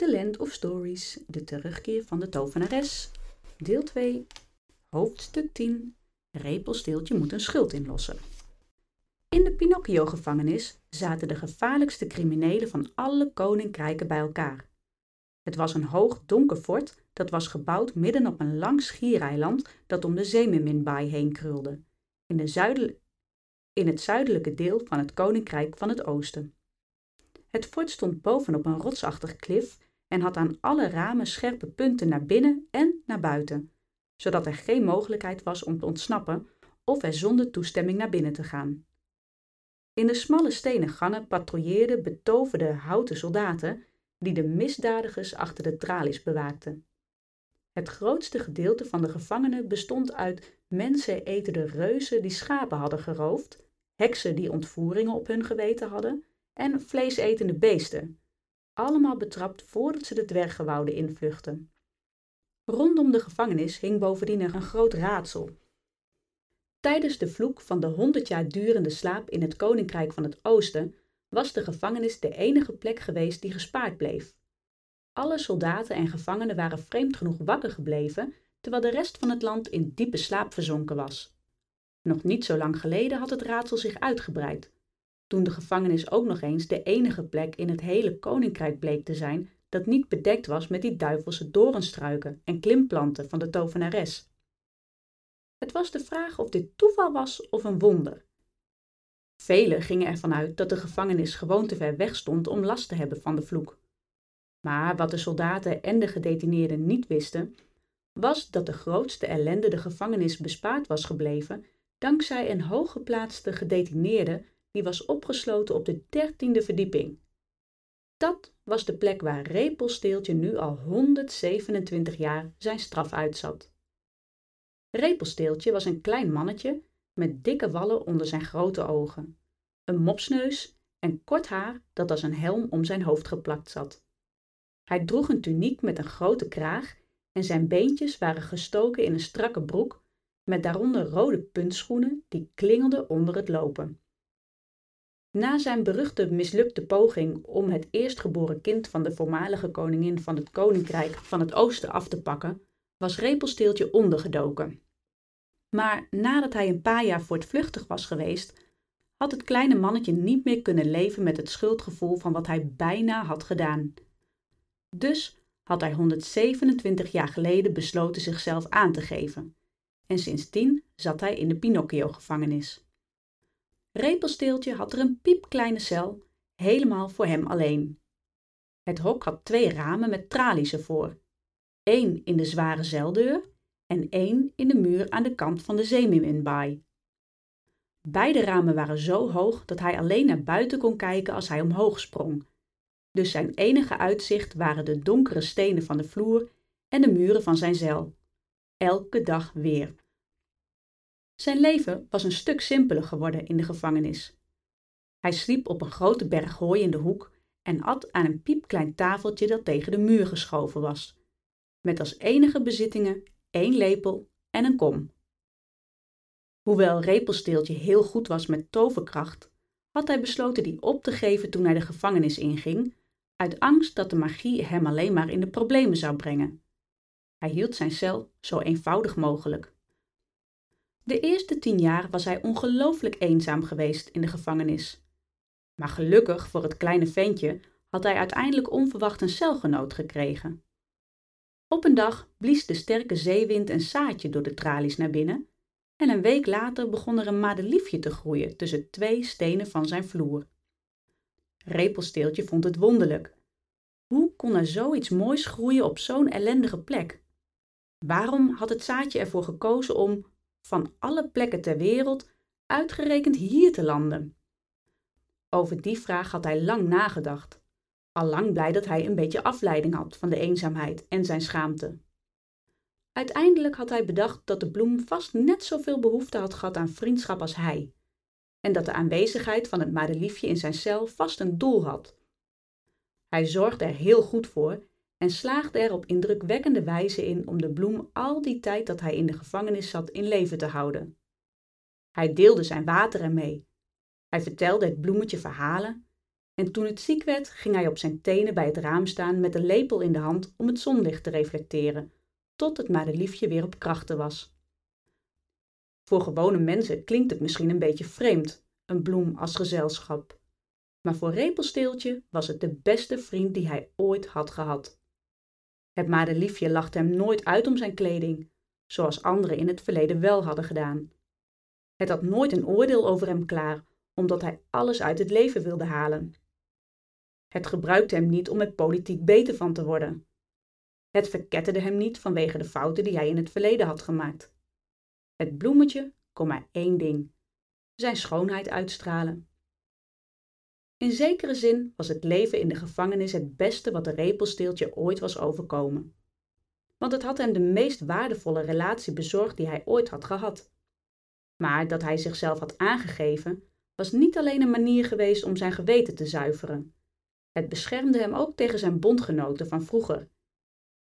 The Land of Stories, de terugkeer van de tovenares, deel 2, hoofdstuk 10, Repelsteeltje moet een schuld inlossen. In de Pinocchio-gevangenis zaten de gevaarlijkste criminelen van alle koninkrijken bij elkaar. Het was een hoog donker fort dat was gebouwd midden op een lang schiereiland dat om de Zeemerminbaai heen krulde, in, de in het zuidelijke deel van het Koninkrijk van het Oosten. Het fort stond bovenop een rotsachtig klif en had aan alle ramen scherpe punten naar binnen en naar buiten, zodat er geen mogelijkheid was om te ontsnappen of er zonder toestemming naar binnen te gaan. In de smalle stenen gangen patrouilleerden betoverde houten soldaten die de misdadigers achter de tralies bewaakten. Het grootste gedeelte van de gevangenen bestond uit mensenetende reuzen die schapen hadden geroofd, heksen die ontvoeringen op hun geweten hadden en vleesetende beesten, allemaal betrapt voordat ze de dwergen wouden invluchten. Rondom de gevangenis hing bovendien een groot raadsel. Tijdens de vloek van de honderd jaar durende slaap in het Koninkrijk van het Oosten was de gevangenis de enige plek geweest die gespaard bleef. Alle soldaten en gevangenen waren vreemd genoeg wakker gebleven, terwijl de rest van het land in diepe slaap verzonken was. Nog niet zo lang geleden had het raadsel zich uitgebreid, toen de gevangenis ook nog eens de enige plek in het hele koninkrijk bleek te zijn dat niet bedekt was met die duivelse doornstruiken en klimplanten van de tovenares. Het was de vraag of dit toeval was of een wonder. Velen gingen ervan uit dat de gevangenis gewoon te ver weg stond om last te hebben van de vloek. Maar wat de soldaten en de gedetineerden niet wisten, was dat de grootste ellende de gevangenis bespaard was gebleven dankzij een hooggeplaatste gedetineerde die was opgesloten op de dertiende verdieping. Dat was de plek waar Repelsteeltje nu al 127 jaar zijn straf uitzat. Repelsteeltje was een klein mannetje met dikke wallen onder zijn grote ogen, een mopsneus en kort haar dat als een helm om zijn hoofd geplakt zat. Hij droeg een tuniek met een grote kraag en zijn beentjes waren gestoken in een strakke broek met daaronder rode puntschoenen die klingelden onder het lopen. Na zijn beruchte mislukte poging om het eerstgeboren kind van de voormalige koningin van het koninkrijk van het oosten af te pakken, was Repelsteeltje ondergedoken. Maar nadat hij een paar jaar voortvluchtig was geweest, had het kleine mannetje niet meer kunnen leven met het schuldgevoel van wat hij bijna had gedaan. Dus had hij 127 jaar geleden besloten zichzelf aan te geven. En sindsdien zat hij in de Pinocchio-gevangenis. Repelsteeltje had er een piepkleine cel, helemaal voor hem alleen. Het hok had twee ramen met tralies ervoor. één in de zware zeldeur en één in de muur aan de kant van de zeemeerminbaai. Beide ramen waren zo hoog dat hij alleen naar buiten kon kijken als hij omhoog sprong. Dus zijn enige uitzicht waren de donkere stenen van de vloer en de muren van zijn cel. Elke dag weer. Zijn leven was een stuk simpeler geworden in de gevangenis. Hij sliep op een grote berg hooi in de hoek en at aan een piepklein tafeltje dat tegen de muur geschoven was, met als enige bezittingen één lepel en een kom. Hoewel Repelsteeltje heel goed was met toverkracht, had hij besloten die op te geven toen hij de gevangenis inging, uit angst dat de magie hem alleen maar in de problemen zou brengen. Hij hield zijn cel zo eenvoudig mogelijk. De eerste tien jaar was hij ongelooflijk eenzaam geweest in de gevangenis. Maar gelukkig voor het kleine ventje had hij uiteindelijk onverwacht een celgenoot gekregen. Op een dag blies de sterke zeewind een zaadje door de tralies naar binnen en een week later begon er een madeliefje te groeien tussen twee stenen van zijn vloer. Repelsteeltje vond het wonderlijk. Hoe kon er zoiets moois groeien op zo'n ellendige plek? Waarom had het zaadje ervoor gekozen om, van alle plekken ter wereld, uitgerekend hier te landen? Over die vraag had hij lang nagedacht. Al lang blij dat hij een beetje afleiding had van de eenzaamheid en zijn schaamte. Uiteindelijk had hij bedacht dat de bloem vast net zoveel behoefte had gehad aan vriendschap als hij, en dat de aanwezigheid van het madeliefje in zijn cel vast een doel had. Hij zorgde er heel goed voor en slaagde er op indrukwekkende wijze in om de bloem al die tijd dat hij in de gevangenis zat in leven te houden. Hij deelde zijn water ermee. Hij vertelde het bloemetje verhalen En toen het ziek werd, ging hij op zijn tenen bij het raam staan met een lepel in de hand om het zonlicht te reflecteren, tot het madeliefje weer op krachten was. Voor gewone mensen klinkt het misschien een beetje vreemd, een bloem als gezelschap. Maar voor Repelsteeltje was het de beste vriend die hij ooit had gehad. Het madeliefje lachte hem nooit uit om zijn kleding, zoals anderen in het verleden wel hadden gedaan. Het had nooit een oordeel over hem klaar, omdat hij alles uit het leven wilde halen. Het gebruikte hem niet om het politiek beter van te worden. Het verketterde hem niet vanwege de fouten die hij in het verleden had gemaakt. Het bloemetje kon maar één ding: zijn schoonheid uitstralen. In zekere zin was het leven in de gevangenis het beste wat de repelsteeltje ooit was overkomen. Want het had hem de meest waardevolle relatie bezorgd die hij ooit had gehad. Maar dat hij zichzelf had aangegeven, was niet alleen een manier geweest om zijn geweten te zuiveren. Het beschermde hem ook tegen zijn bondgenoten van vroeger.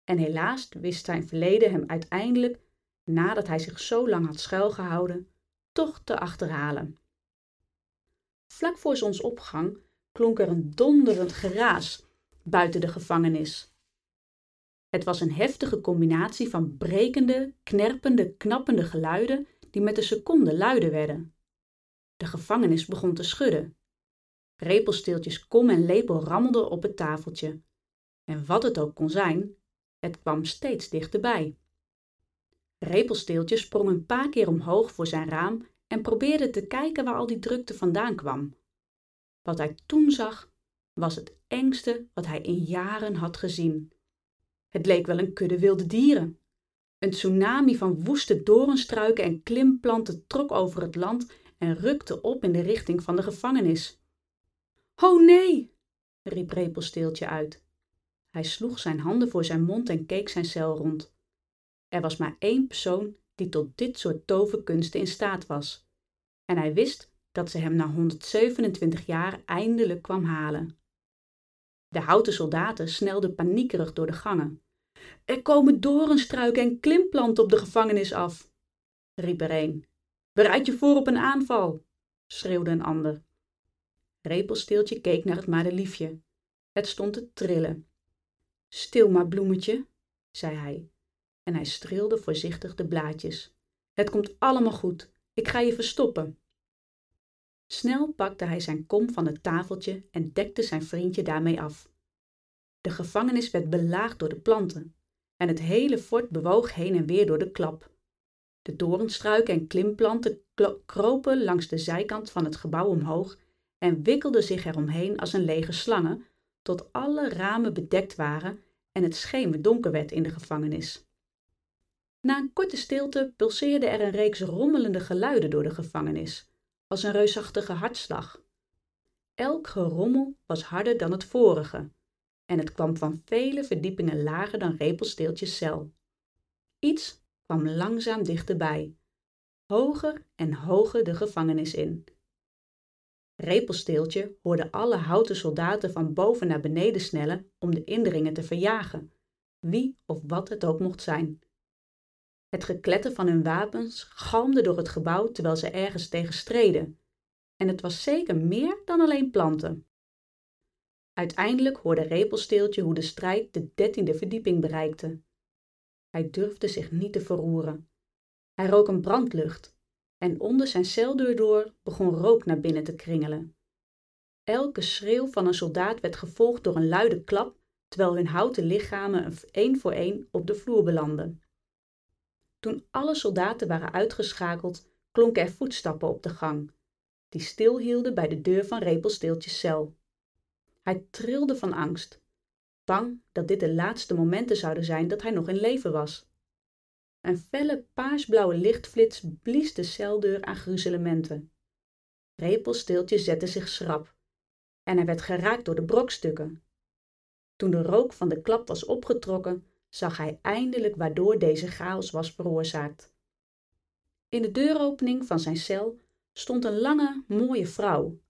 En helaas wist zijn verleden hem uiteindelijk, nadat hij zich zo lang had schuilgehouden, toch te achterhalen. Vlak voor zonsopgang klonk er een donderend geraas buiten de gevangenis. Het was een heftige combinatie van brekende, knerpende, knappende geluiden die met de seconde luider werden. De gevangenis begon te schudden. Repelsteeltjes kom en lepel rammelden op het tafeltje. En wat het ook kon zijn, het kwam steeds dichterbij. Repelsteeltje sprong een paar keer omhoog voor zijn raam en probeerde te kijken waar al die drukte vandaan kwam. Wat hij toen zag, was het engste wat hij in jaren had gezien. Het leek wel een kudde wilde dieren. Een tsunami van woeste doornstruiken en klimplanten trok over het land en rukte op in de richting van de gevangenis. Ho nee! riep Repelsteeltje uit. Hij sloeg zijn handen voor zijn mond en keek zijn cel rond. Er was maar één persoon die tot dit soort toverkunsten in staat was. En hij wist dat ze hem na 127 jaar eindelijk kwam halen. De houten soldaten snelden paniekerig door de gangen. Er komen doornstruiken en klimplanten op de gevangenis af, riep er een. Bereid je voor op een aanval, schreeuwde een ander. Repelsteeltje keek naar het madeliefje. Het stond te trillen. Stil maar, bloemetje, zei hij, en hij streelde voorzichtig de blaadjes. Het komt allemaal goed. Ik ga je verstoppen. Snel pakte hij zijn kom van het tafeltje en dekte zijn vriendje daarmee af. De gevangenis werd belaagd door de planten en het hele fort bewoog heen en weer door de klap. De doornstruiken en klimplanten kropen langs de zijkant van het gebouw omhoog en wikkelden zich eromheen als een lege slangen, tot alle ramen bedekt waren en het schemer donker werd in de gevangenis. Na een korte stilte pulseerde er een reeks rommelende geluiden door de gevangenis, als een reusachtige hartslag. Elk gerommel was harder dan het vorige, en het kwam van vele verdiepingen lager dan Repelsteeltjes cel. Iets kwam langzaam dichterbij, hoger en hoger de gevangenis in. Repelsteeltje hoorde alle houten soldaten van boven naar beneden snellen om de indringen te verjagen, wie of wat het ook mocht zijn. Het gekletter van hun wapens galmde door het gebouw terwijl ze ergens tegen streden. En het was zeker meer dan alleen planten. Uiteindelijk hoorde Repelsteeltje hoe de strijd de dertiende verdieping bereikte. Hij durfde zich niet te verroeren. Hij rook een brandlucht en onder zijn celdeur door begon rook naar binnen te kringelen. Elke schreeuw van een soldaat werd gevolgd door een luide klap, terwijl hun houten lichamen één voor één op de vloer belanden. Toen alle soldaten waren uitgeschakeld, klonken er voetstappen op de gang, die stilhielden bij de deur van Repelsteeltjes cel. Hij trilde van angst, bang dat dit de laatste momenten zouden zijn dat hij nog in leven was. Een felle paarsblauwe lichtflits blies de celdeur aan gruzelementen. Repelsteeltje zette zich schrap en hij werd geraakt door de brokstukken. Toen de rook van de klap was opgetrokken, zag hij eindelijk waardoor deze chaos was veroorzaakt. In de deuropening van zijn cel stond een lange, mooie vrouw.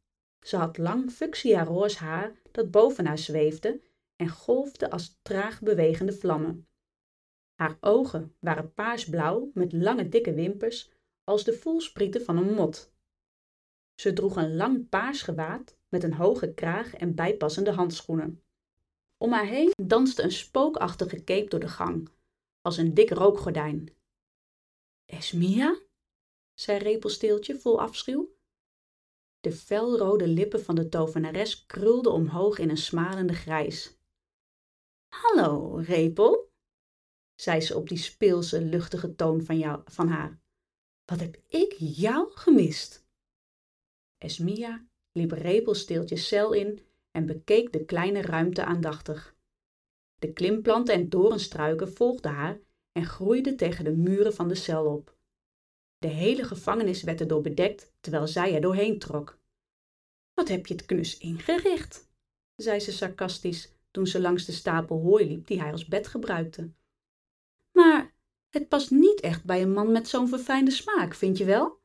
Ze had lang fuchsia-roos haar dat boven haar zweefde en golfde als traag bewegende vlammen. Haar ogen waren paarsblauw met lange dikke wimpers als de voelsprieten van een mot. Ze droeg een lang paars gewaad met een hoge kraag en bijpassende handschoenen. Om haar heen danste een spookachtige cape door de gang, als een dik rookgordijn. Esmia? zei Repelsteeltje vol afschuw. De felrode lippen van de tovenares krulden omhoog in een smalende grijs. Hallo, Repel, zei ze op die speelse, luchtige toon van, jou, van haar. Wat heb ik jou gemist? Esmia liep Repelsteeltje cel in en bekeek de kleine ruimte aandachtig. De klimplanten en doornstruiken volgden haar en groeiden tegen de muren van de cel op. De hele gevangenis werd erdoor bedekt terwijl zij er doorheen trok. Wat heb je het knus ingericht? zei ze sarcastisch toen ze langs de stapel hooi liep die hij als bed gebruikte. Maar het past niet echt bij een man met zo'n verfijnde smaak, vind je wel?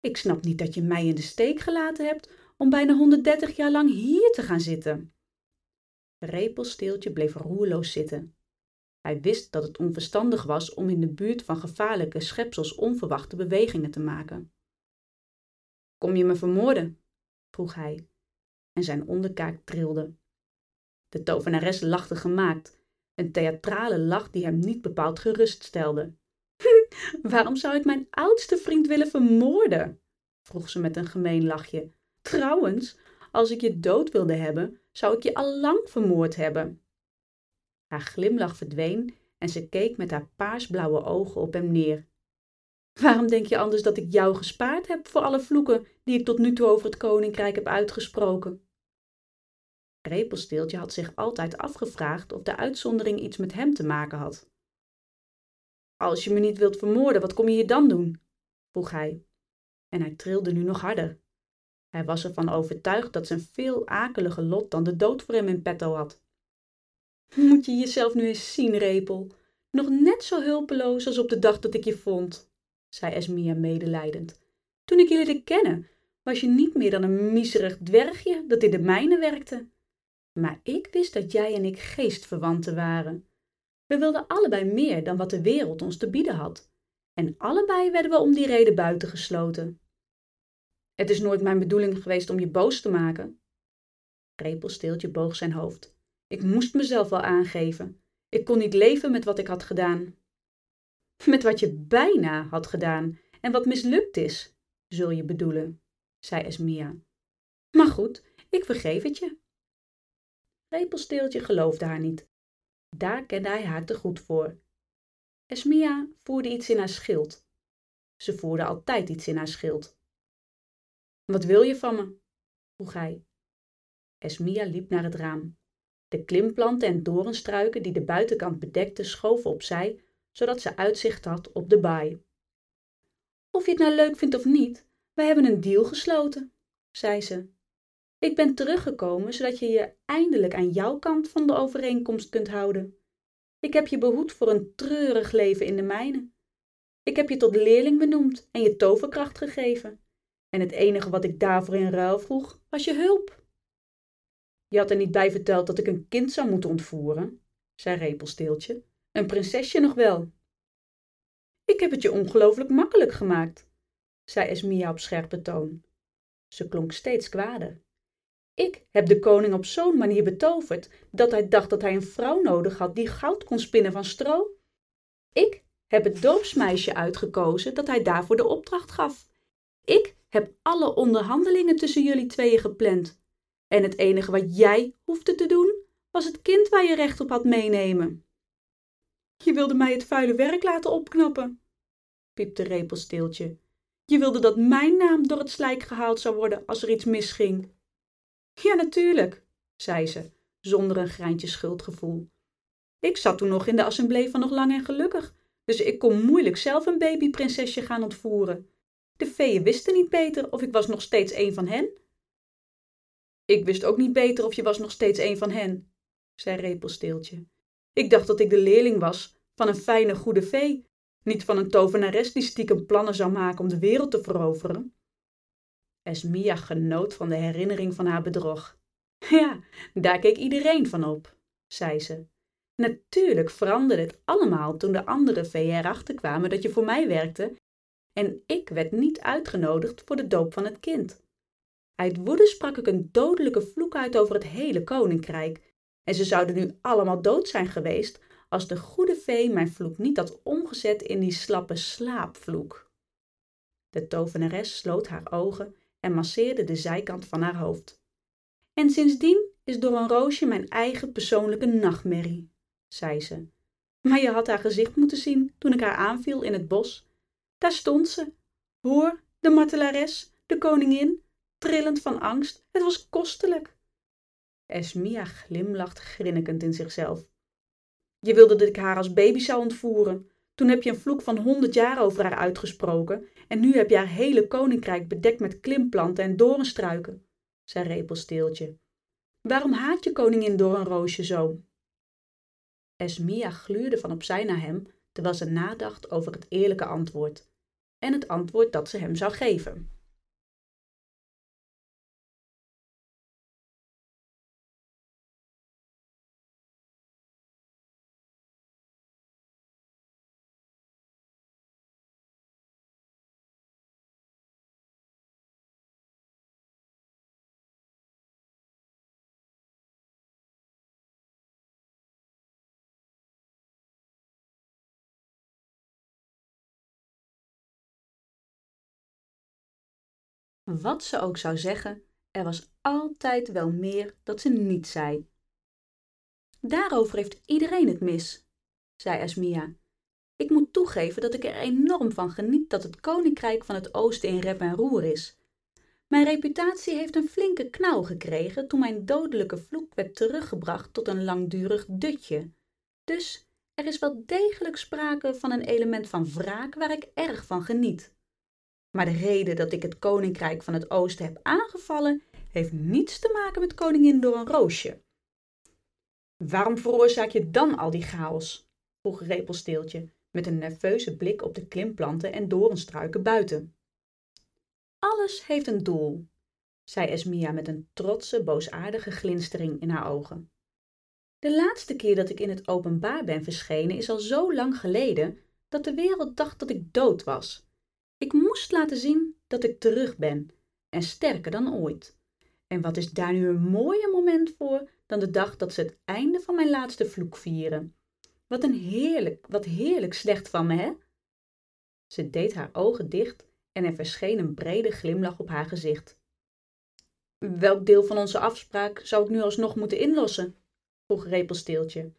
Ik snap niet dat je mij in de steek gelaten hebt om bijna 130 jaar lang hier te gaan zitten. Repelsteeltje bleef roerloos zitten. Hij wist dat het onverstandig was om in de buurt van gevaarlijke schepsels onverwachte bewegingen te maken. Kom je me vermoorden? vroeg hij, en zijn onderkaak trilde. De tovenares lachte gemaakt, een theatrale lach die hem niet bepaald geruststelde. Waarom zou ik mijn oudste vriend willen vermoorden? vroeg ze met een gemeen lachje. Trouwens, als ik je dood wilde hebben, zou ik je al lang vermoord hebben. Haar glimlach verdween en ze keek met haar paarsblauwe ogen op hem neer. Waarom denk je anders dat ik jou gespaard heb voor alle vloeken die ik tot nu toe over het koninkrijk heb uitgesproken? Repelsteeltje had zich altijd afgevraagd of de uitzondering iets met hem te maken had. Als je me niet wilt vermoorden, wat kom je hier dan doen? vroeg hij. En hij trilde nu nog harder. Hij was ervan overtuigd dat zijn veel akelige lot dan de dood voor hem in petto had. Moet je jezelf nu eens zien, Repel. Nog net zo hulpeloos als op de dag dat ik je vond, zei Esmia medelijdend. Toen ik je leerde kennen, was je niet meer dan een miserig dwergje dat in de mijnen werkte. Maar ik wist dat jij en ik geestverwanten waren. We wilden allebei meer dan wat de wereld ons te bieden had. En allebei werden we om die reden buitengesloten. Het is nooit mijn bedoeling geweest om je boos te maken. Repelsteeltje boog zijn hoofd. Ik moest mezelf wel aangeven. Ik kon niet leven met wat ik had gedaan. Met wat je bijna had gedaan en wat mislukt is, zul je bedoelen, zei Esmia. Maar goed, ik vergeef het je. Repelsteeltje geloofde haar niet. Daar kende hij haar te goed voor. Esmia voerde iets in haar schild. Ze voerde altijd iets in haar schild. Wat wil je van me? vroeg hij. Esmia liep naar het raam. De klimplanten en doornstruiken die de buitenkant bedekten schoven opzij, zodat ze uitzicht had op de baai. Of je het nou leuk vindt of niet, wij hebben een deal gesloten, zei ze. Ik ben teruggekomen zodat je je eindelijk aan jouw kant van de overeenkomst kunt houden. Ik heb je behoed voor een treurig leven in de mijnen. Ik heb je tot leerling benoemd en je toverkracht gegeven. En het enige wat ik daarvoor in ruil vroeg, was je hulp. Je had er niet bij verteld dat ik een kind zou moeten ontvoeren, zei Repelsteeltje. Een prinsesje nog wel. Ik heb het je ongelooflijk makkelijk gemaakt, zei Esmia op scherpe toon. Ze klonk steeds kwader. Ik heb de koning op zo'n manier betoverd dat hij dacht dat hij een vrouw nodig had die goud kon spinnen van stro. Ik heb het doopsmeisje uitgekozen dat hij daarvoor de opdracht gaf. Ik heb alle onderhandelingen tussen jullie tweeën gepland. En het enige wat jij hoefde te doen, was het kind waar je recht op had meenemen. Je wilde mij het vuile werk laten opknappen, piepte Repelsteeltje. Je wilde dat mijn naam door het slijk gehaald zou worden als er iets misging. Ja, natuurlijk, zei ze, zonder een greintje schuldgevoel. Ik zat toen nog in de assemblee van nog lang en gelukkig, dus ik kon moeilijk zelf een babyprinsesje gaan ontvoeren. De feeën wisten niet beter of ik was nog steeds een van hen. Ik wist ook niet beter of je was nog steeds een van hen, zei Repelsteeltje. Ik dacht dat ik de leerling was van een fijne goede vee, niet van een tovenares die stiekem plannen zou maken om de wereld te veroveren. Esmia genoot van de herinnering van haar bedrog. Ja, daar keek iedereen van op, zei ze. Natuurlijk veranderde het allemaal toen de andere veeën erachter kwamen dat je voor mij werkte en ik werd niet uitgenodigd voor de doop van het kind. Uit woede sprak ik een dodelijke vloek uit over het hele koninkrijk. En ze zouden nu allemaal dood zijn geweest als de goede vee mijn vloek niet had omgezet in die slappe slaapvloek. De tovenares sloot haar ogen en masseerde de zijkant van haar hoofd. En sindsdien is door een roosje mijn eigen persoonlijke nachtmerrie, zei ze. Maar je had haar gezicht moeten zien toen ik haar aanviel in het bos. Daar stond ze. Hoor, de martelares, de koningin, trillend van angst. Het was kostelijk. Esmia glimlacht grinnikend in zichzelf. Je wilde dat ik haar als baby zou ontvoeren. Toen heb je een vloek van honderd jaar over haar uitgesproken en nu heb je haar hele koninkrijk bedekt met klimplanten en doornstruiken, zei Repelsteeltje. Waarom haat je koningin door een roosje zo? Esmia gluurde van opzij naar hem terwijl ze nadacht over het eerlijke antwoord en het antwoord dat ze hem zou geven. Wat ze ook zou zeggen, er was altijd wel meer dat ze niet zei. Daarover heeft iedereen het mis, zei Esmia. Ik moet toegeven dat ik er enorm van geniet dat het koninkrijk van het oosten in rep en roer is. Mijn reputatie heeft een flinke knauw gekregen toen mijn dodelijke vloek werd teruggebracht tot een langdurig dutje. Dus er is wel degelijk sprake van een element van wraak waar ik erg van geniet. Maar de reden dat ik het koninkrijk van het oosten heb aangevallen, heeft niets te maken met koningin door een roosje. Waarom veroorzaak je dan al die chaos? vroeg Repelsteeltje met een nerveuze blik op de klimplanten en doornstruiken buiten. Alles heeft een doel, zei Esmia met een trotse, boosaardige glinstering in haar ogen. De laatste keer dat ik in het openbaar ben verschenen is al zo lang geleden dat de wereld dacht dat ik dood was. Ik moest laten zien dat ik terug ben en sterker dan ooit. En wat is daar nu een mooier moment voor dan de dag dat ze het einde van mijn laatste vloek vieren? Wat een heerlijk, wat heerlijk slecht van me, hè? Ze deed haar ogen dicht en er verscheen een brede glimlach op haar gezicht. Welk deel van onze afspraak zou ik nu alsnog moeten inlossen? vroeg Repelsteeltje.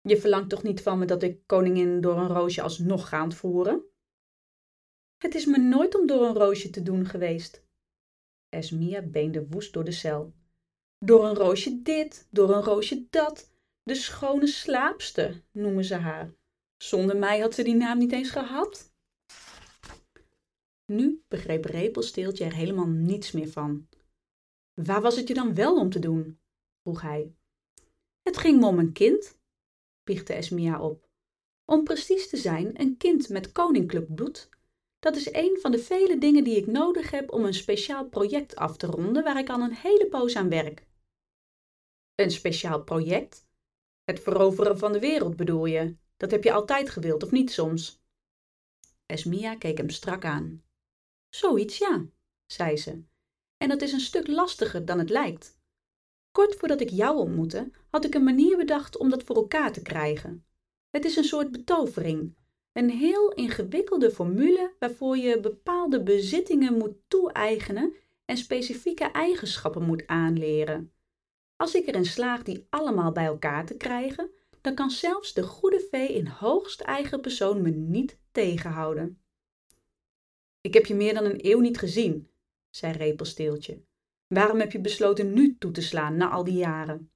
Je verlangt toch niet van me dat ik koningin door een roosje alsnog ga ontvoeren? Het is me nooit om door een roosje te doen geweest. Esmia beende woest door de cel. Door een roosje dit, door een roosje dat. De schone slaapste, noemen ze haar. Zonder mij had ze die naam niet eens gehad. Nu begreep Repelsteeltje er helemaal niets meer van. Waar was het je dan wel om te doen? vroeg hij. Het ging me om een kind, biechte Esmia op. Om precies te zijn, een kind met koninklijk bloed dat is een van de vele dingen die ik nodig heb om een speciaal project af te ronden waar ik al een hele poos aan werk. Een speciaal project? Het veroveren van de wereld bedoel je? Dat heb je altijd gewild, of niet soms? Esmia keek hem strak aan. Zoiets ja, zei ze. En dat is een stuk lastiger dan het lijkt. Kort voordat ik jou ontmoette, had ik een manier bedacht om dat voor elkaar te krijgen. Het is een soort betovering, een heel ingewikkelde formule waarvoor je bepaalde bezittingen moet toe-eigenen en specifieke eigenschappen moet aanleren. Als ik erin slaag die allemaal bij elkaar te krijgen, dan kan zelfs de goede vee in hoogst eigen persoon me niet tegenhouden. Ik heb je meer dan een eeuw niet gezien, zei Repelsteeltje. Waarom heb je besloten nu toe te slaan na al die jaren?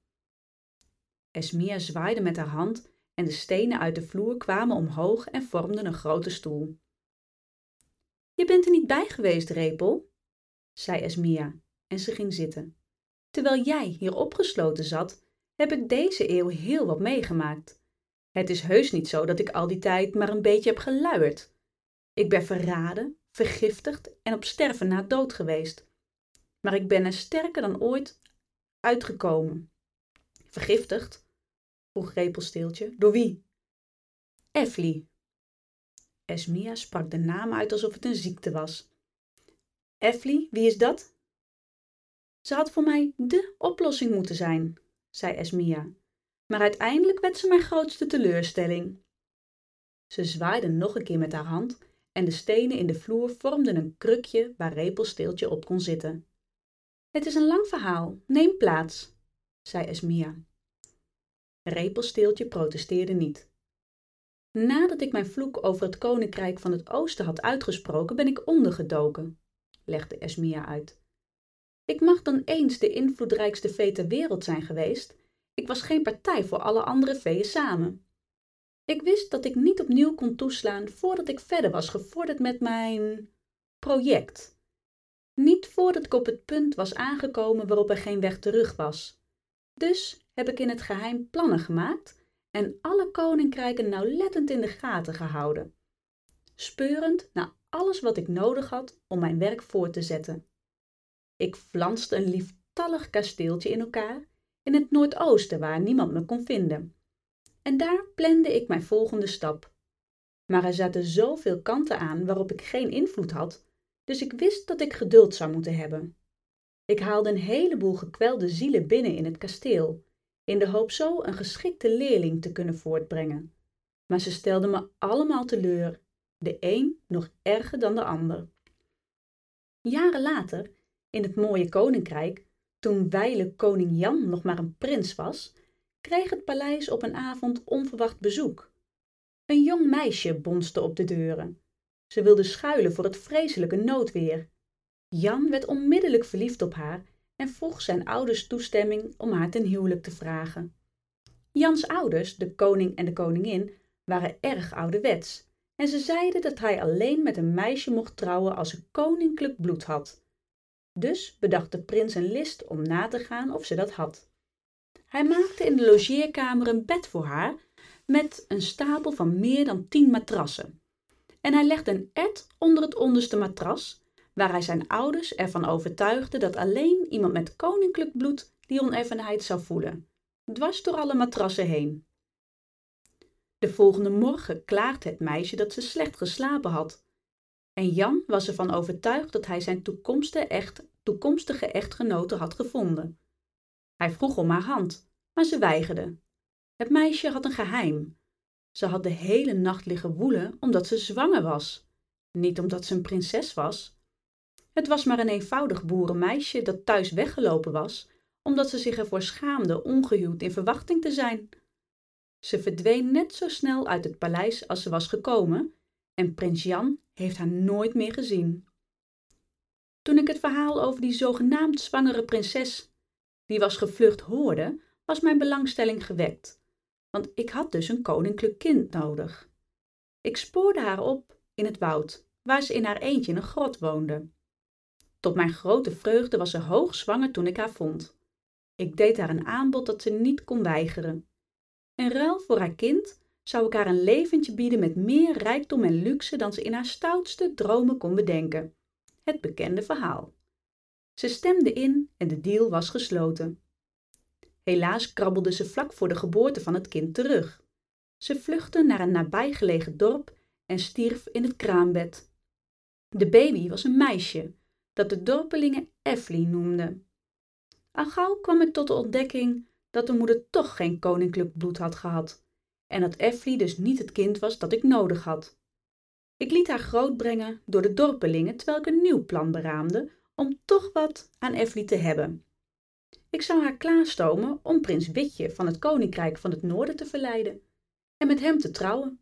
Esmia zwaaide met haar hand en de stenen uit de vloer kwamen omhoog en vormden een grote stoel. Je bent er niet bij geweest, Repel, zei Esmia en ze ging zitten. Terwijl jij hier opgesloten zat, heb ik deze eeuw heel wat meegemaakt. Het is heus niet zo dat ik al die tijd maar een beetje heb geluierd. Ik ben verraden, vergiftigd en op sterven na dood geweest. Maar ik ben er sterker dan ooit uitgekomen. Vergiftigd? Vroeg Repelsteeltje. Door wie? Efflie. Esmia sprak de naam uit alsof het een ziekte was. Efflie, wie is dat? Ze had voor mij dé oplossing moeten zijn, zei Esmia. Maar uiteindelijk werd ze mijn grootste teleurstelling. Ze zwaaide nog een keer met haar hand en de stenen in de vloer vormden een krukje waar Repelsteeltje op kon zitten. Het is een lang verhaal, neem plaats, zei Esmia. Repelsteeltje protesteerde niet. Nadat ik mijn vloek over het koninkrijk van het oosten had uitgesproken, ben ik ondergedoken, legde Esmia uit. Ik mag dan eens de invloedrijkste vee ter wereld zijn geweest. Ik was geen partij voor alle andere veeën samen. Ik wist dat ik niet opnieuw kon toeslaan voordat ik verder was gevorderd met mijn project. Niet voordat ik op het punt was aangekomen waarop er geen weg terug was. Dus heb ik in het geheim plannen gemaakt en alle koninkrijken nauwlettend in de gaten gehouden, speurend naar alles wat ik nodig had om mijn werk voort te zetten. Ik flanste een lieftallig kasteeltje in elkaar in het noordoosten waar niemand me kon vinden. En daar plande ik mijn volgende stap. Maar er zaten zoveel kanten aan waarop ik geen invloed had, dus ik wist dat ik geduld zou moeten hebben. Ik haalde een heleboel gekwelde zielen binnen in het kasteel, in de hoop zo een geschikte leerling te kunnen voortbrengen. Maar ze stelden me allemaal teleur, de een nog erger dan de ander. Jaren later, in het mooie koninkrijk, toen wijle koning Jan nog maar een prins was, kreeg het paleis op een avond onverwacht bezoek. Een jong meisje bonste op de deuren. Ze wilde schuilen voor het vreselijke noodweer. Jan werd onmiddellijk verliefd op haar en vroeg zijn ouders toestemming om haar ten huwelijk te vragen. Jans ouders, de koning en de koningin, waren erg ouderwets en ze zeiden dat hij alleen met een meisje mocht trouwen als ze koninklijk bloed had. Dus bedacht de prins een list om na te gaan of ze dat had. Hij maakte in de logeerkamer een bed voor haar met een stapel van meer dan tien matrassen. En hij legde een ed onder het onderste matras, waar hij zijn ouders ervan overtuigde dat alleen iemand met koninklijk bloed die oneffenheid zou voelen, dwars door alle matrassen heen. De volgende morgen klaagde het meisje dat ze slecht geslapen had. En Jan was ervan overtuigd dat hij zijn toekomstige, echt, toekomstige echtgenote had gevonden. Hij vroeg om haar hand, maar ze weigerde. Het meisje had een geheim. Ze had de hele nacht liggen woelen omdat ze zwanger was, niet omdat ze een prinses was. Het was maar een eenvoudig boerenmeisje dat thuis weggelopen was, omdat ze zich ervoor schaamde ongehuwd in verwachting te zijn. Ze verdween net zo snel uit het paleis als ze was gekomen, en prins Jan heeft haar nooit meer gezien. Toen ik het verhaal over die zogenaamd zwangere prinses die was gevlucht hoorde, was mijn belangstelling gewekt, want ik had dus een koninklijk kind nodig. Ik spoorde haar op in het woud, waar ze in haar eentje in een grot woonde. Tot mijn grote vreugde was ze hoogzwanger toen ik haar vond. Ik deed haar een aanbod dat ze niet kon weigeren. In ruil voor haar kind zou ik haar een leventje bieden met meer rijkdom en luxe dan ze in haar stoutste dromen kon bedenken. Het bekende verhaal. Ze stemde in en de deal was gesloten. Helaas krabbelde ze vlak voor de geboorte van het kind terug. Ze vluchtte naar een nabijgelegen dorp en stierf in het kraambed. De baby was een meisje, dat de dorpelingen Efflie noemden. Al gauw kwam ik tot de ontdekking dat de moeder toch geen koninklijk bloed had gehad en dat Efflie dus niet het kind was dat ik nodig had. Ik liet haar grootbrengen door de dorpelingen terwijl ik een nieuw plan beraamde om toch wat aan Efflie te hebben. Ik zou haar klaarstomen om prins Witje van het Koninkrijk van het Noorden te verleiden en met hem te trouwen.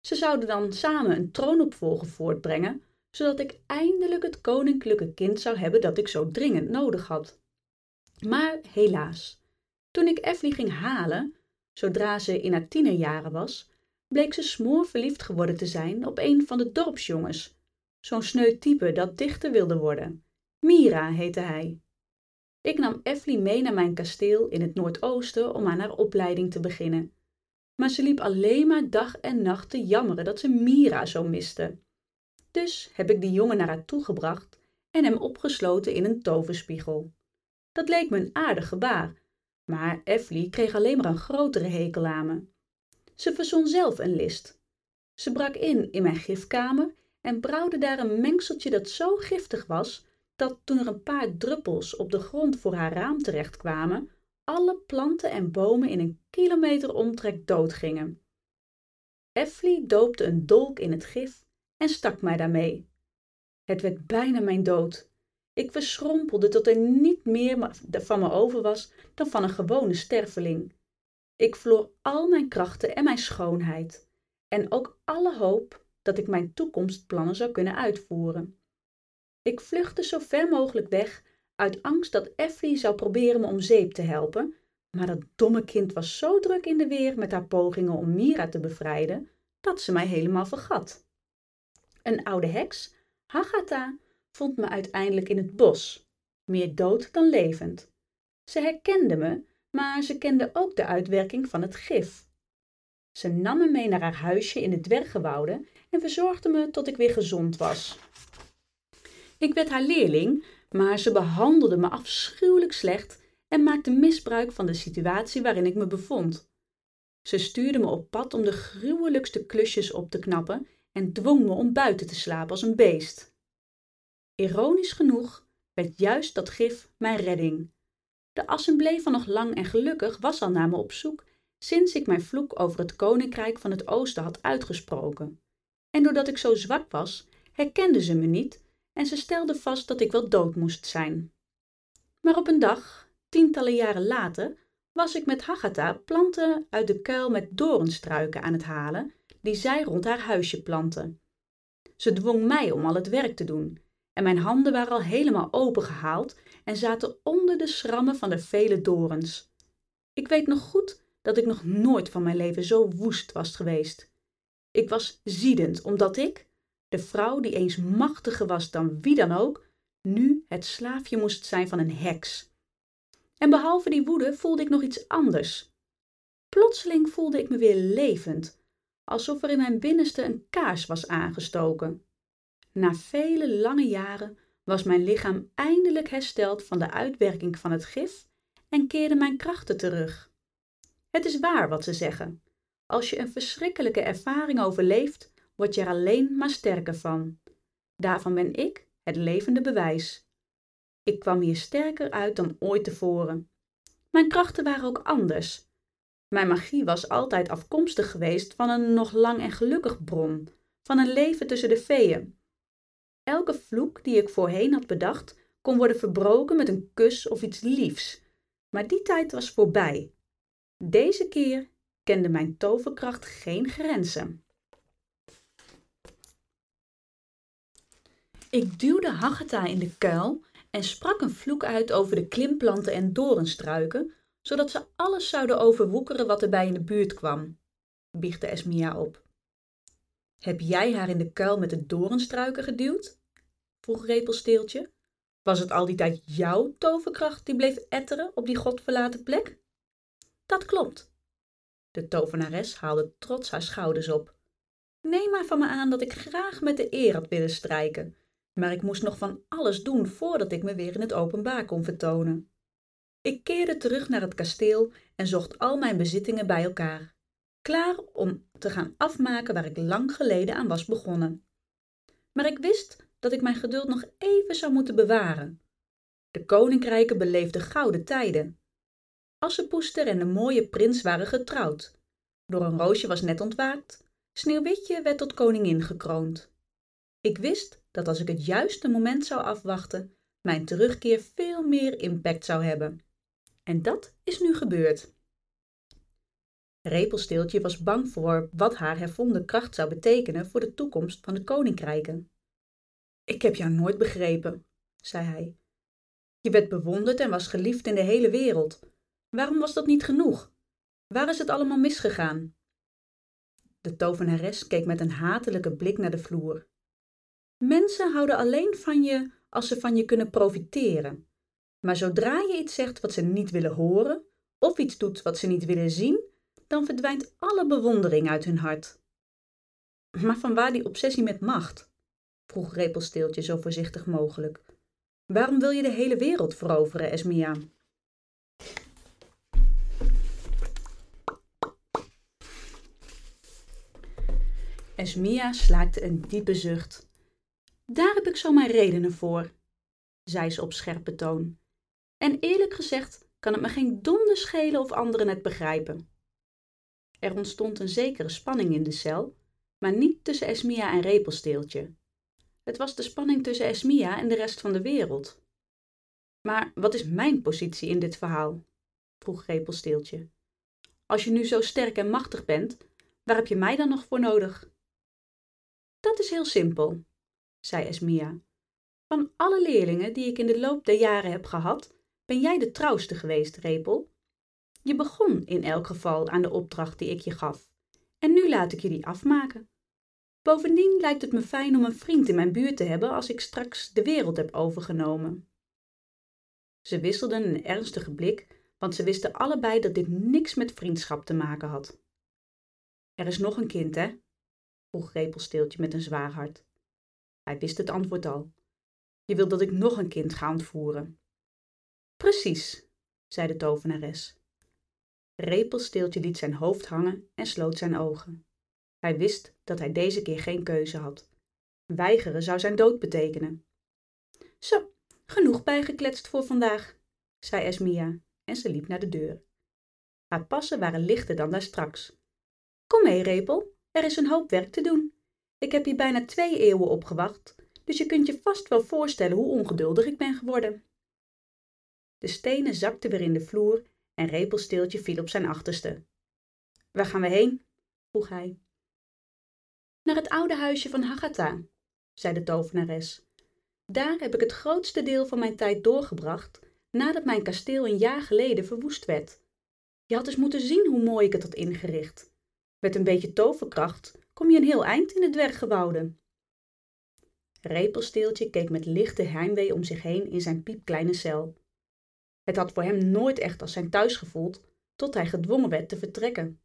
Ze zouden dan samen een troonopvolger voortbrengen, zodat ik eindelijk het koninklijke kind zou hebben dat ik zo dringend nodig had. Maar helaas, toen ik Efflie ging halen, zodra ze in haar tienerjaren was, bleek ze smoorverliefd geworden te zijn op een van de dorpsjongens, zo'n sneu type dat dichter wilde worden. Mira heette hij. Ik nam Efflie mee naar mijn kasteel in het Noordoosten om aan haar opleiding te beginnen. Maar ze liep alleen maar dag en nacht te jammeren dat ze Mira zo miste. Dus heb ik die jongen naar haar toegebracht en hem opgesloten in een toverspiegel. Dat leek me een aardig gebaar, maar Efflie kreeg alleen maar een grotere hekel aan me. Ze verzon zelf een list. Ze brak in in mijn gifkamer en brouwde daar een mengseltje dat zo giftig was dat toen er een paar druppels op de grond voor haar raam terechtkwamen, alle planten en bomen in een kilometer omtrek doodgingen. Efflie doopte een dolk in het gif en stak mij daarmee. Het werd bijna mijn dood. Ik verschrompelde tot er niet meer van me over was dan van een gewone sterveling. Ik verloor al mijn krachten en mijn schoonheid, en ook alle hoop dat ik mijn toekomstplannen zou kunnen uitvoeren. Ik vluchtte zo ver mogelijk weg uit angst dat Effie zou proberen me om zeep te helpen, maar dat domme kind was zo druk in de weer met haar pogingen om Mira te bevrijden, dat ze mij helemaal vergat. Een oude heks, Hagatha, vond me uiteindelijk in het bos, meer dood dan levend. Ze herkende me, maar ze kende ook de uitwerking van het gif. Ze nam me mee naar haar huisje in de dwergenwouden en verzorgde me tot ik weer gezond was. Ik werd haar leerling, maar ze behandelde me afschuwelijk slecht en maakte misbruik van de situatie waarin ik me bevond. Ze stuurde me op pad om de gruwelijkste klusjes op te knappen en dwong me om buiten te slapen als een beest. Ironisch genoeg werd juist dat gif mijn redding. De assemblee van nog lang en gelukkig was al naar me op zoek sinds ik mijn vloek over het koninkrijk van het oosten had uitgesproken. En doordat ik zo zwak was, herkenden ze me niet en ze stelden vast dat ik wel dood moest zijn. Maar op een dag, tientallen jaren later, was ik met Hagatha planten uit de kuil met doornstruiken aan het halen, die zij rond haar huisje plantte. Ze dwong mij om al het werk te doen, en mijn handen waren al helemaal opengehaald en zaten onder de schrammen van de vele dorens. Ik weet nog goed dat ik nog nooit van mijn leven zo woest was geweest. Ik was ziedend, omdat ik, de vrouw die eens machtiger was dan wie dan ook, nu het slaafje moest zijn van een heks. En behalve die woede voelde ik nog iets anders. Plotseling voelde ik me weer levend, alsof er in mijn binnenste een kaars was aangestoken. Na vele lange jaren was mijn lichaam eindelijk hersteld van de uitwerking van het gif en keerde mijn krachten terug. Het is waar wat ze zeggen. Als je een verschrikkelijke ervaring overleeft, word je er alleen maar sterker van. Daarvan ben ik het levende bewijs. Ik kwam hier sterker uit dan ooit tevoren. Mijn krachten waren ook anders. Mijn magie was altijd afkomstig geweest van een nog lang en gelukkig bron, van een leven tussen de feeën. Elke vloek die ik voorheen had bedacht, kon worden verbroken met een kus of iets liefs. Maar die tijd was voorbij. Deze keer kende mijn toverkracht geen grenzen. Ik duwde Hagatha in de kuil en sprak een vloek uit over de klimplanten en dorenstruiken, zodat ze alles zouden overwoekeren wat erbij in de buurt kwam, biechte Esmia op. Heb jij haar in de kuil met de dorenstruiken geduwd? vroeg Repelsteeltje. Was het al die tijd jouw toverkracht die bleef etteren op die godverlaten plek? Dat klopt. De tovenares haalde trots haar schouders op. Neem maar van me aan dat ik graag met de eer had willen strijken, maar ik moest nog van alles doen voordat ik me weer in het openbaar kon vertonen. Ik keerde terug naar het kasteel en zocht al mijn bezittingen bij elkaar, klaar om te gaan afmaken waar ik lang geleden aan was begonnen. Maar ik wist dat ik mijn geduld nog even zou moeten bewaren. De koninkrijken beleefden gouden tijden. Assepoester en de mooie prins waren getrouwd. Door een roosje was net ontwaakt. Sneeuwwitje werd tot koningin gekroond. Ik wist dat als ik het juiste moment zou afwachten, mijn terugkeer veel meer impact zou hebben. En dat is nu gebeurd. Repelsteeltje was bang voor wat haar hervonden kracht zou betekenen voor de toekomst van de koninkrijken. Ik heb jou nooit begrepen, zei hij. Je werd bewonderd en was geliefd in de hele wereld. Waarom was dat niet genoeg? Waar is het allemaal misgegaan? De tovenares keek met een hatelijke blik naar de vloer. Mensen houden alleen van je als ze van je kunnen profiteren. Maar zodra je iets zegt wat ze niet willen horen, of iets doet wat ze niet willen zien, dan verdwijnt alle bewondering uit hun hart. Maar vanwaar die obsessie met macht? vroeg Repelsteeltje zo voorzichtig mogelijk. Waarom wil je de hele wereld veroveren, Esmia? Esmia slaakte een diepe zucht. Daar heb ik zo mijn redenen voor. zei ze op scherpe toon. En eerlijk gezegd kan het me geen donder schelen of anderen het begrijpen. Er ontstond een zekere spanning in de cel, maar niet tussen Esmia en Repelsteeltje. Het was de spanning tussen Esmia en de rest van de wereld. Maar wat is mijn positie in dit verhaal? vroeg Repelsteeltje. Als je nu zo sterk en machtig bent, waar heb je mij dan nog voor nodig? Dat is heel simpel, zei Esmia. Van alle leerlingen die ik in de loop der jaren heb gehad, ben jij de trouwste geweest, Repel. Je begon in elk geval aan de opdracht die ik je gaf, en nu laat ik je die afmaken. Bovendien lijkt het me fijn om een vriend in mijn buurt te hebben als ik straks de wereld heb overgenomen. Ze wisselden een ernstige blik, want ze wisten allebei dat dit niks met vriendschap te maken had. Er is nog een kind, hè? vroeg Repelsteeltje met een zwaar hart. Hij wist het antwoord al. Je wilt dat ik nog een kind ga ontvoeren. Precies, zei de tovenares. Repelsteeltje liet zijn hoofd hangen en sloot zijn ogen. Hij wist dat hij deze keer geen keuze had. Weigeren zou zijn dood betekenen. Zo, genoeg bijgekletst voor vandaag, zei Esmia en ze liep naar de deur. Haar passen waren lichter dan daar straks. Kom mee, Repel, er is een hoop werk te doen. Ik heb hier bijna twee eeuwen opgewacht, dus je kunt je vast wel voorstellen hoe ongeduldig ik ben geworden. De stenen zakten weer in de vloer en Repelsteeltje viel op zijn achterste. Waar gaan we heen? vroeg hij. Naar het oude huisje van Hagatha, zei de tovenares. Daar heb ik het grootste deel van mijn tijd doorgebracht nadat mijn kasteel een jaar geleden verwoest werd. Je had eens moeten zien hoe mooi ik het had ingericht. Met een beetje toverkracht kom je een heel eind in het dwerggebouwde. Repelsteeltje keek met lichte heimwee om zich heen in zijn piepkleine cel. Het had voor hem nooit echt als zijn thuis gevoeld, tot hij gedwongen werd te vertrekken.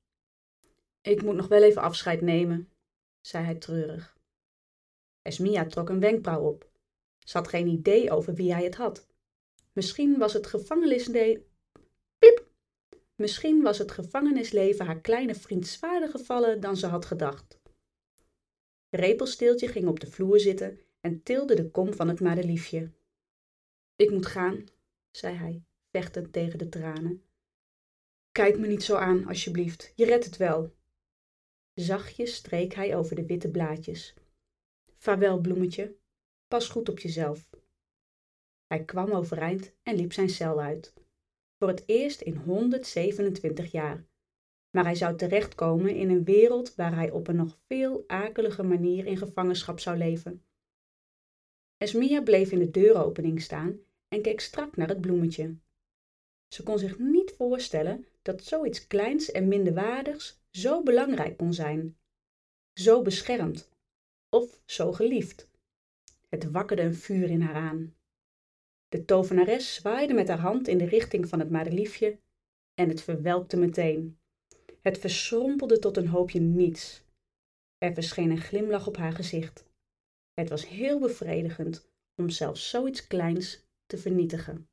Ik moet nog wel even afscheid nemen, zei hij treurig. Esmia trok een wenkbrauw op. Ze had geen idee over wie hij het had. Misschien was het gevangenisleven. Misschien was het gevangenisleven haar kleine vriend zwaarder gevallen dan ze had gedacht. Repelsteeltje ging op de vloer zitten en tilde de kom van het madeliefje. Ik moet gaan, zei hij, vechtend tegen de tranen. Kijk me niet zo aan, alsjeblieft, je redt het wel. Zachtjes streek hij over de witte blaadjes. Vaarwel, bloemetje, pas goed op jezelf. Hij kwam overeind en liep zijn cel uit. Voor het eerst in 127 jaar. Maar hij zou terechtkomen in een wereld waar hij op een nog veel akeliger manier in gevangenschap zou leven. Esmia bleef in de deuropening staan en keek strak naar het bloemetje. Ze kon zich niet voorstellen dat zoiets kleins en minderwaardigs zo belangrijk kon zijn, zo beschermd of zo geliefd. Het wakkerde een vuur in haar aan. De tovenares zwaaide met haar hand in de richting van het madeliefje en het verwelkte meteen. Het verschrompelde tot een hoopje niets. Er verscheen een glimlach op haar gezicht. Het was heel bevredigend om zelfs zoiets kleins te vernietigen.